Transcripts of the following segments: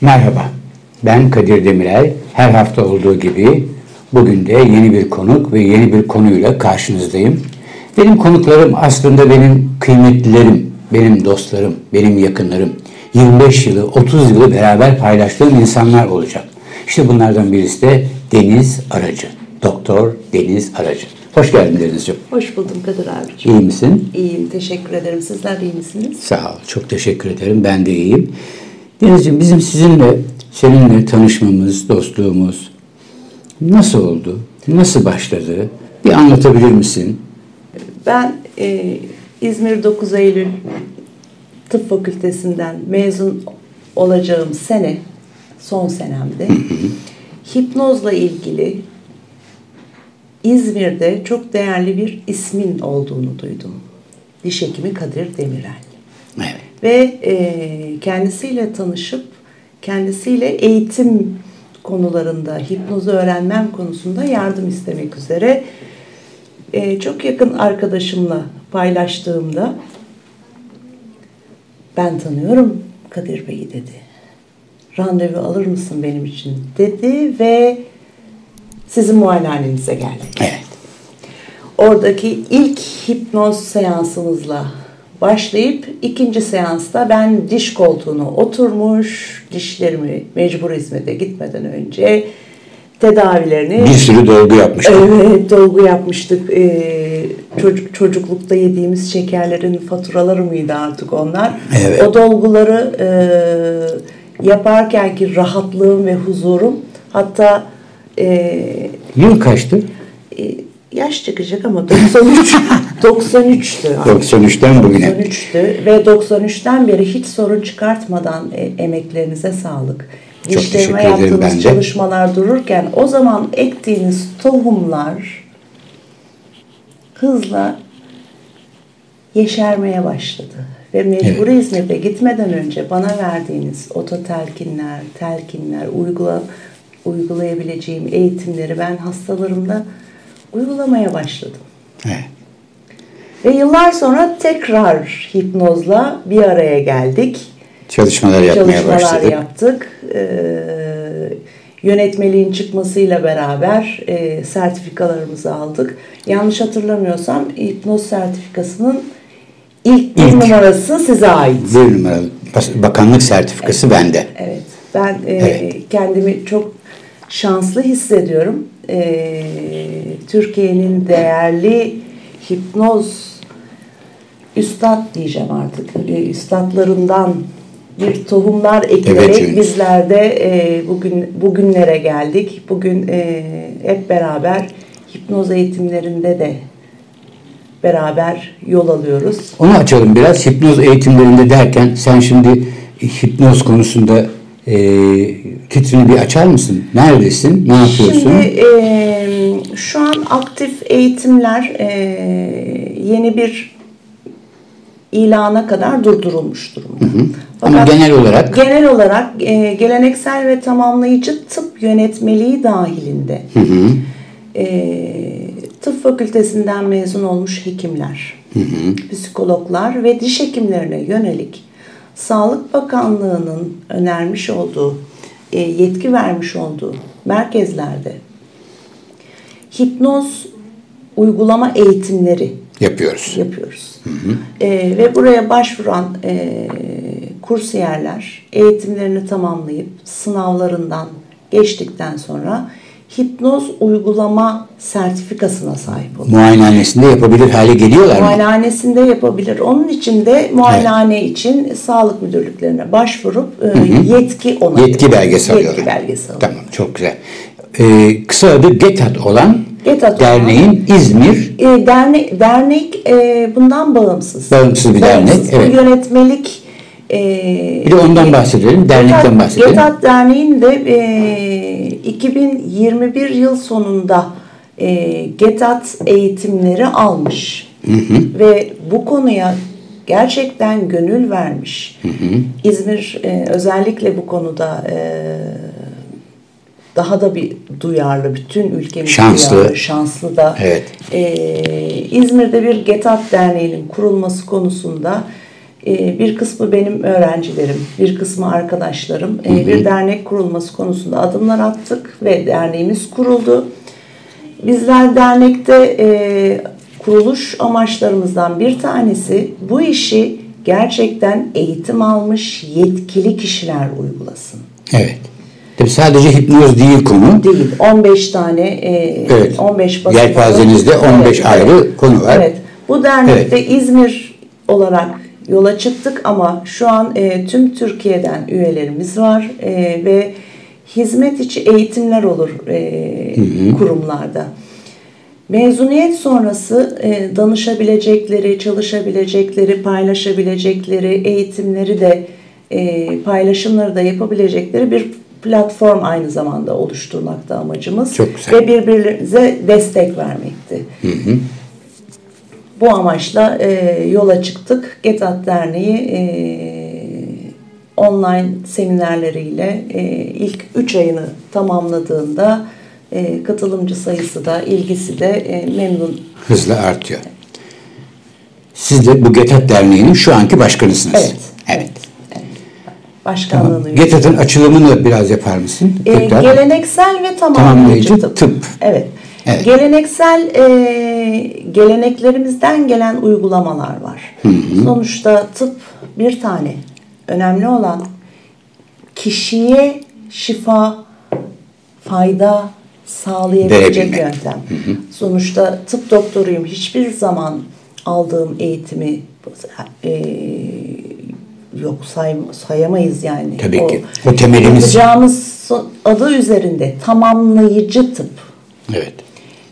Merhaba, ben Kadir Demirel. Her hafta olduğu gibi bugün de yeni bir konuk ve yeni bir konuyla karşınızdayım. Benim konuklarım aslında benim kıymetlilerim, benim dostlarım, benim yakınlarım. 25 yılı, 30 yılı beraber paylaştığım insanlar olacak. İşte bunlardan birisi de Deniz Aracı. Doktor Deniz Aracı. Hoş geldin Denizciğim. Hoş buldum Kadir abiciğim. İyi misin? İyiyim, teşekkür ederim. Sizler iyi misiniz? Sağ ol, çok teşekkür ederim. Ben de iyiyim. Denizciğim bizim sizinle, seninle tanışmamız, dostluğumuz nasıl oldu? Nasıl başladı? Bir anlatabilir misin? Ben e, İzmir 9 Eylül Tıp Fakültesinden mezun olacağım sene, son senemde hipnozla ilgili İzmir'de çok değerli bir ismin olduğunu duydum. Diş hekimi Kadir Demirel. Evet. Ve e, kendisiyle tanışıp kendisiyle eğitim konularında, hipnozu öğrenmem konusunda yardım istemek üzere e, çok yakın arkadaşımla paylaştığımda ben tanıyorum Kadir Bey'i dedi. Randevu alır mısın benim için dedi ve sizin muayenehanenize geldik. Evet. Oradaki ilk hipnoz seansımızla başlayıp ikinci seansta ben diş koltuğuna oturmuş, dişlerimi mecbur hizmete gitmeden önce tedavilerini... Bir sürü dolgu yapmıştık. Evet, dolgu yapmıştık. Ee, çocuk, çocuklukta yediğimiz şekerlerin faturaları mıydı artık onlar? Evet. O dolguları e, yaparkenki rahatlığım ve huzurum hatta e, Yıl kaçtı? e, yaş çıkacak ama 93 93'tü. 93'ten bugüne. 93'tü ve 93'ten beri hiç sorun çıkartmadan e, emeklerinize sağlık. Çok ederim yaptığınız ben de. çalışmalar dururken o zaman ektiğiniz tohumlar hızla yeşermeye başladı. Ve mecburi hizmete gitmeden önce bana verdiğiniz ototelkinler, telkinler, uygula, uygulayabileceğim eğitimleri ben hastalarımda uygulamaya başladım. Evet. Ve yıllar sonra tekrar hipnozla bir araya geldik. Çalışmalar yapmaya Çalışmalar başladık. yaptık. Ee, yönetmeliğin çıkmasıyla beraber e, sertifikalarımızı aldık. Yanlış hatırlamıyorsam hipnoz sertifikasının ilk bir numarası size ait. Bir numaralı bakanlık sertifikası bende. Evet. Ben e, Evet. kendimi çok şanslı hissediyorum. E, Türkiye'nin değerli hipnoz üstad diyeceğim artık. E, üstadlarından bir tohumlar ekilerek Evet, bizler de e, bugün bugünlere geldik. Bugün e, hep beraber hipnoz eğitimlerinde de beraber yol alıyoruz. Onu açalım biraz. Hipnoz eğitimlerinde derken sen şimdi hipnoz konusunda e, titrini bir açar mısın? Neredesin? Ne yapıyorsun? Şimdi e, şu an aktif eğitimler e, yeni bir ilana kadar durdurulmuş durumda. Ama genel olarak genel olarak e, geleneksel ve tamamlayıcı tıp yönetmeliği dahilinde e, tıp fakültesinden mezun olmuş hekimler, psikologlar ve diş hekimlerine yönelik Sağlık Bakanlığı'nın önermiş olduğu, e, yetki vermiş olduğu merkezlerde hipnoz uygulama eğitimleri yapıyoruz. yapıyoruz. E, ve buraya başvuran e, kursiyerler eğitimlerini tamamlayıp sınavlarından geçtikten sonra hipnoz uygulama sertifikasına sahip oluyor. Muayenehanesinde yapabilir hale geliyorlar mı? Muayenehanesinde yapabilir. Onun için de muayenehane için sağlık müdürlüklerine başvurup e, yetki ona Yetki belgesi Yetki alıyorlar. belgesi alıyor. Tamam çok güzel. Ee, kısa adı GETAT olan GETAT derneğin İzmir E, dernek dernek e, bundan bağımsız. Bağımsız bir dernek, Bu evet. yönetmelik e, bir de ondan bahsedelim. Dernekten bahsedelim. GETAT Derneği'nin de e, 2021 yıl sonunda e, GETAT eğitimleri almış. Ve bu konuya gerçekten gönül vermiş. İzmir e, özellikle bu konuda e, daha da bir duyarlı, bütün ülkemiz Şanslı. duyarlı, şanslı da. Evet. Ee, İzmir'de bir GETAT Derneği'nin kurulması konusunda E, bir kısmı benim öğrencilerim, bir kısmı arkadaşlarım. E, bir dernek kurulması konusunda adımlar attık ve derneğimiz kuruldu. Bizler dernekte e, kuruluş amaçlarımızdan bir tanesi bu işi gerçekten eğitim almış yetkili kişiler uygulasın. Evet. Tabii sadece hipnoz değil konu. Değil. 15 tane e, Evet. 15 basit- Yelpazenizde 15 ayrı konu var. Evet. Bu dernekte İzmir olarak yola çıktık ama şu an e, tüm Türkiye'den üyelerimiz var e, ve hizmet içi eğitimler olur e, kurumlarda. Mezuniyet sonrası e, danışabilecekleri, çalışabilecekleri, paylaşabilecekleri, eğitimleri de e, paylaşımları da yapabilecekleri bir platform aynı zamanda oluşturmakta amacımız. Çok güzel. Ve birbirimize destek vermekti. Bu amaçla e, yola çıktık. GETAT Derneği e, online seminerleriyle e, ilk 3 ayını tamamladığında e, katılımcı sayısı da ilgisi de e, memnun. Hızla artıyor. Siz de bu GETAT Derneği'nin şu anki başkanısınız. Evet. Evet. Başkanlığını Tamam. GETAT'ın açılımını biraz yapar mısın? E, Tekrar. geleneksel ve tamamlayıcı Tamamlayıcı tıp. tıp. Evet. Evet. Geleneksel e, geleneklerimizden gelen uygulamalar var. Sonuçta tıp bir tane. Önemli olan kişiye şifa, fayda sağlayabilecek Verebilmek. yöntem. Sonuçta tıp doktoruyum. Hiçbir zaman aldığım eğitimi e, yok say, sayamayız yani. Tabii ki. O temelimiz. Yapacağımız adı üzerinde tamamlayıcı tıp. Evet.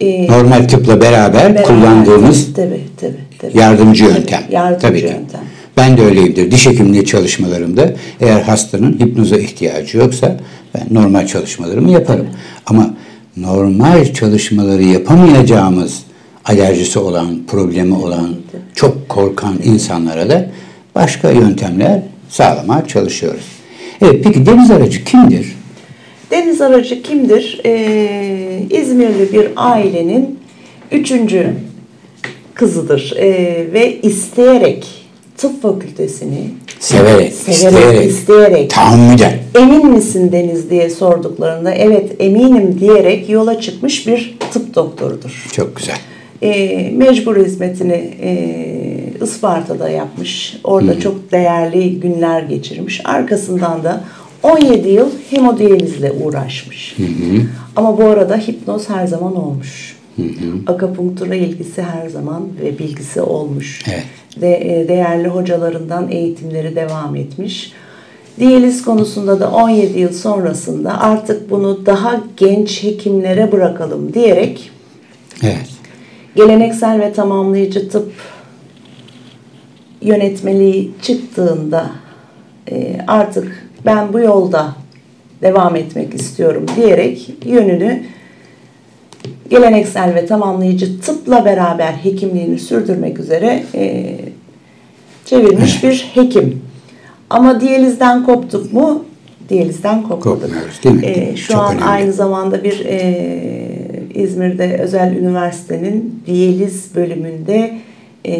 Ee, Normal tıpla beraber, beraber- kullandığımız tabii, tabii, tabii. yardımcı Tabii, yöntem. Yardımcı Tabii ki. yöntem. Ben de öyleyimdir. Diş hekimliği çalışmalarımda eğer hastanın hipnoza ihtiyacı yoksa ben normal çalışmalarımı yaparım. Ama normal çalışmaları yapamayacağımız alerjisi olan, problemi olan, çok korkan insanlara da başka yöntemler sağlamaya çalışıyoruz. Evet, peki deniz aracı kimdir? Deniz aracı kimdir? Ee, İzmirli bir ailenin üçüncü kızıdır Ee, ve isteyerek tıp fakültesini Severek, severek, isteyerek, isteyerek tahammüden. emin misin Deniz diye sorduklarında evet eminim diyerek yola çıkmış bir tıp doktorudur. Çok güzel. E, mecbur hizmetini e, Isparta'da yapmış. Orada çok değerli günler geçirmiş. Arkasından da 17 yıl hemodiyalizle uğraşmış. Ama bu arada hipnoz her zaman olmuş. Akupunktura ilgisi her zaman ve bilgisi olmuş. Evet. De, e, değerli hocalarından eğitimleri devam etmiş. Diyaliz konusunda da 17 yıl sonrasında artık bunu daha genç hekimlere bırakalım diyerek Evet. geleneksel ve tamamlayıcı tıp yönetmeliği çıktığında e, artık ben bu yolda devam etmek istiyorum diyerek yönünü geleneksel ve tamamlayıcı tıpla beraber hekimliğini sürdürmek üzere e, çevirmiş bir hekim. Ama diyalizden koptuk mu? Diyalizden kopmadık. Kopmuyoruz, değil mi? E, şu Çok an önemli. aynı zamanda bir e, İzmir'de özel üniversitenin diyaliz bölümünde e,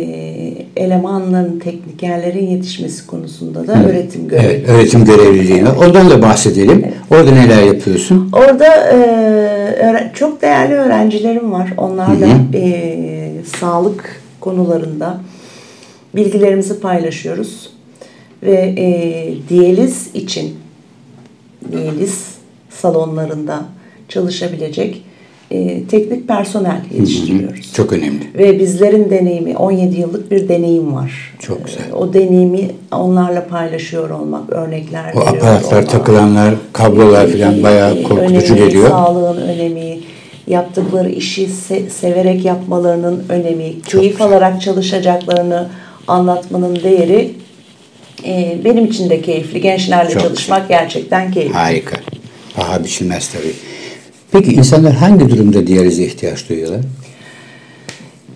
elemanların, teknikerlerin yetişmesi konusunda da öğretim görevi. Evet, öğretim görevliliğine. Ondan da bahsedelim. Orada neler yapıyorsun? Orada e, çok değerli öğrencilerim var. Onlarla e, sağlık konularında bilgilerimizi paylaşıyoruz. Ve e, diyaliz için diyaliz salonlarında çalışabilecek e, teknik personel yetiştiriyoruz. Çok önemli. Ve bizlerin deneyimi, 17 yıllık bir deneyim var. Çok güzel. E, O deneyimi onlarla paylaşıyor olmak, örnekler O aparatlar, olmak. takılanlar, kablolar falan bayağı korkutucu önemi, geliyor. Sağlığın önemi, yaptıkları işi se- severek yapmalarının önemi, keyif alarak çalışacaklarını anlatmanın değeri e, benim için de keyifli. Gençlerle Çok çalışmak gerçekten keyifli. Harika. Paha biçilmez tabii. Peki insanlar hangi durumda diyalize ihtiyaç duyuyorlar?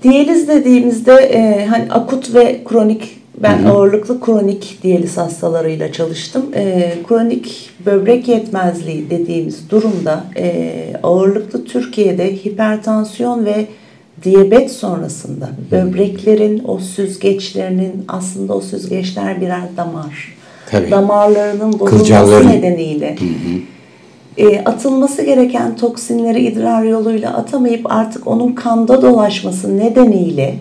Diyaliz dediğimizde e, hani akut ve kronik ben ağırlıklı kronik diyaliz hastalarıyla çalıştım. E, kronik böbrek yetmezliği dediğimiz durumda e, ağırlıklı Türkiye'de hipertansiyon ve diyabet sonrasında böbreklerin o süzgeçlerinin aslında o süzgeçler birer damar. Tabii. Damarlarının bozulması nedeniyle e, atılması gereken toksinleri idrar yoluyla atamayıp artık onun kanda dolaşması nedeniyle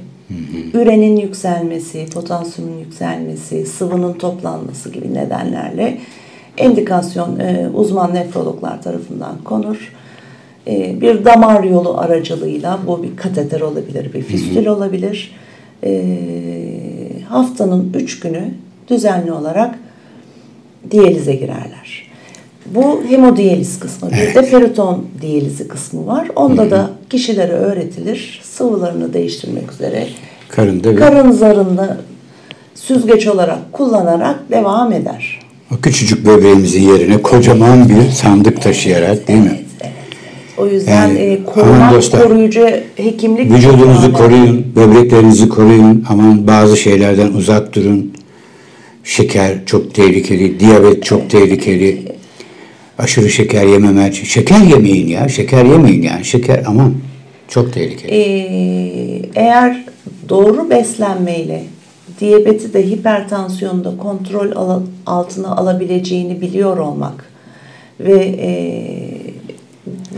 ürenin yükselmesi, potasyumun yükselmesi, sıvının toplanması gibi nedenlerle endikasyon e, uzman nefrologlar tarafından konur. E, bir damar yolu aracılığıyla bu bir kateter olabilir, bir fistül olabilir. E, haftanın üç günü düzenli olarak diyalize girerler. Bu hemodiyaliz kısmı. Bir de periton diyalizi kısmı var. Onda da kişilere öğretilir. Sıvılarını değiştirmek üzere Karında karın zarını süzgeç olarak kullanarak devam eder. o küçücük böbreğimizin yerine kocaman bir sandık taşıyarak değil mi? Evet, evet. O yüzden Yani, e, korumak, dostlar, koruyucu hekimlik Vücudunuzu koruyun, böbreklerinizi koruyun. Aman bazı şeylerden uzak durun. Şeker çok tehlikeli, diyabet çok tehlikeli. Aşırı şeker yememek. Şeker yemeyin ya, şeker yemeyin yani. Şeker aman çok tehlikeli. Ee, eğer doğru beslenmeyle diyabeti de hipertansiyonu da kontrol ala- altına alabileceğini biliyor olmak ve e,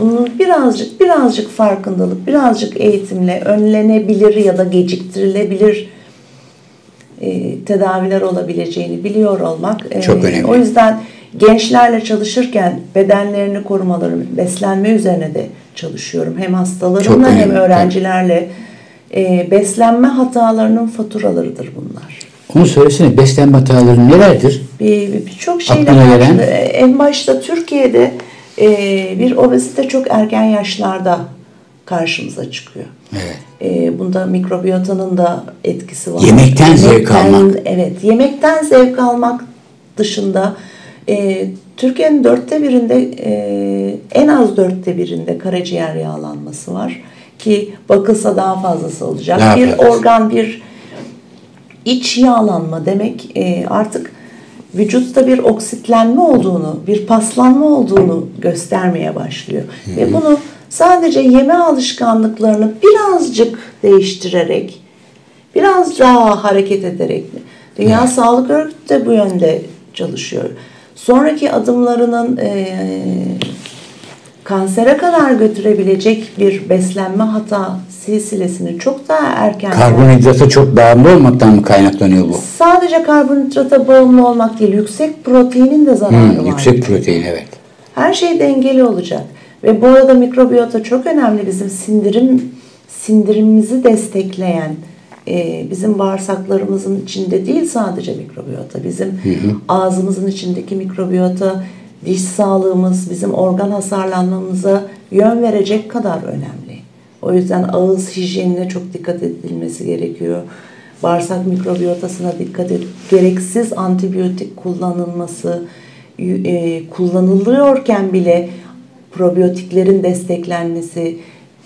bunun birazcık birazcık farkındalık, birazcık eğitimle önlenebilir ya da geciktirilebilir e, tedaviler olabileceğini biliyor olmak e, Çok önemli. O yüzden gençlerle çalışırken bedenlerini korumaları, beslenme üzerine de çalışıyorum. Hem hastalarımla hem öğrencilerle e, beslenme hatalarının faturalarıdır bunlar. Onu söylesene beslenme hataları nelerdir? Bir bir- birçok şeyle Aklına gelen? karşıla- en başta Türkiye'de e, bir obezite çok erken yaşlarda karşımıza çıkıyor. Evet. E, bunda mikrobiyotanın da etkisi var. Yemekten zevk almak. Evet, yemekten zevk almak dışında e, Türkiye'nin dörtte birinde e, en az dörtte birinde karaciğer yağlanması var ki bakılsa daha fazlası olacak. Daha bir fazlası. organ bir iç yağlanma demek e, artık vücutta bir oksitlenme olduğunu, bir paslanma olduğunu göstermeye başlıyor. Ve bunu sadece yeme alışkanlıklarını birazcık değiştirerek, biraz daha hareket ederek, Dünya Sağlık Örgütü de bu yönde çalışıyor. Sonraki adımlarının e, kansere kadar götürebilecek bir beslenme hata silsilesini çok daha erken Karbonhidrata çok bağımlı olmaktan mı kaynaklanıyor bu? Sadece karbonhidrata bağımlı olmak değil, yüksek proteinin de zararı Hmm, var. yüksek protein evet. Her şey dengeli olacak. Ve bu arada mikrobiyota çok önemli bizim sindirim sindirimimizi destekleyen e, bizim bağırsaklarımızın içinde değil sadece mikrobiyota. Bizim ağzımızın içindeki mikrobiyota, diş sağlığımız, bizim organ hasarlanmamıza yön verecek kadar önemli. O yüzden ağız hijyenine çok dikkat edilmesi gerekiyor. Bağırsak mikrobiyotasına dikkat et. Gereksiz antibiyotik kullanılması, e, kullanılıyorken bile probiyotiklerin desteklenmesi,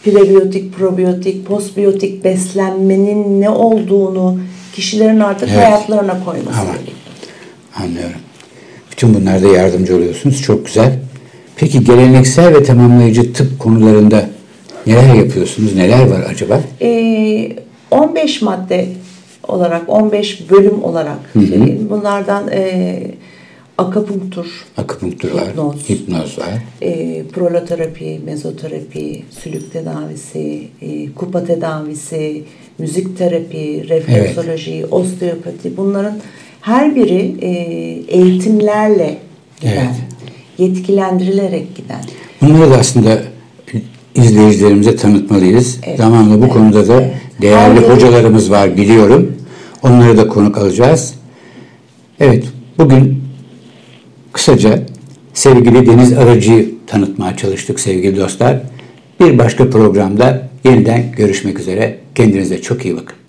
prebiyotik, probiyotik, postbiyotik beslenmenin ne olduğunu kişilerin artık Evet. hayatlarına koyması Tamam. gerekiyor. Anlıyorum. Bütün bunlarda yardımcı oluyorsunuz. Çok güzel. Peki geleneksel ve tamamlayıcı tıp konularında neler yapıyorsunuz? Neler var acaba? Ee, 15 madde olarak, 15 bölüm olarak söyleyeyim. bunlardan e, akapunktur, Akupunktur var, Hipnoz. hipnoz var. e, proloterapi, mezoterapi, sülük tedavisi, e, kupa tedavisi, müzik terapi, refleksoloji, osteopati bunların her biri e, eğitimlerle giden, Evet. yetkilendirilerek giden. Bunları da aslında izleyicilerimize tanıtmalıyız. Evet. Zamanla bu Evet, konuda da evet. değerli Her hocalarımız var biliyorum. Onları da konuk alacağız. Evet, bugün kısaca sevgili Deniz Aracı'yı tanıtmaya çalıştık sevgili dostlar. Bir başka programda yeniden görüşmek üzere. Kendinize çok iyi bakın.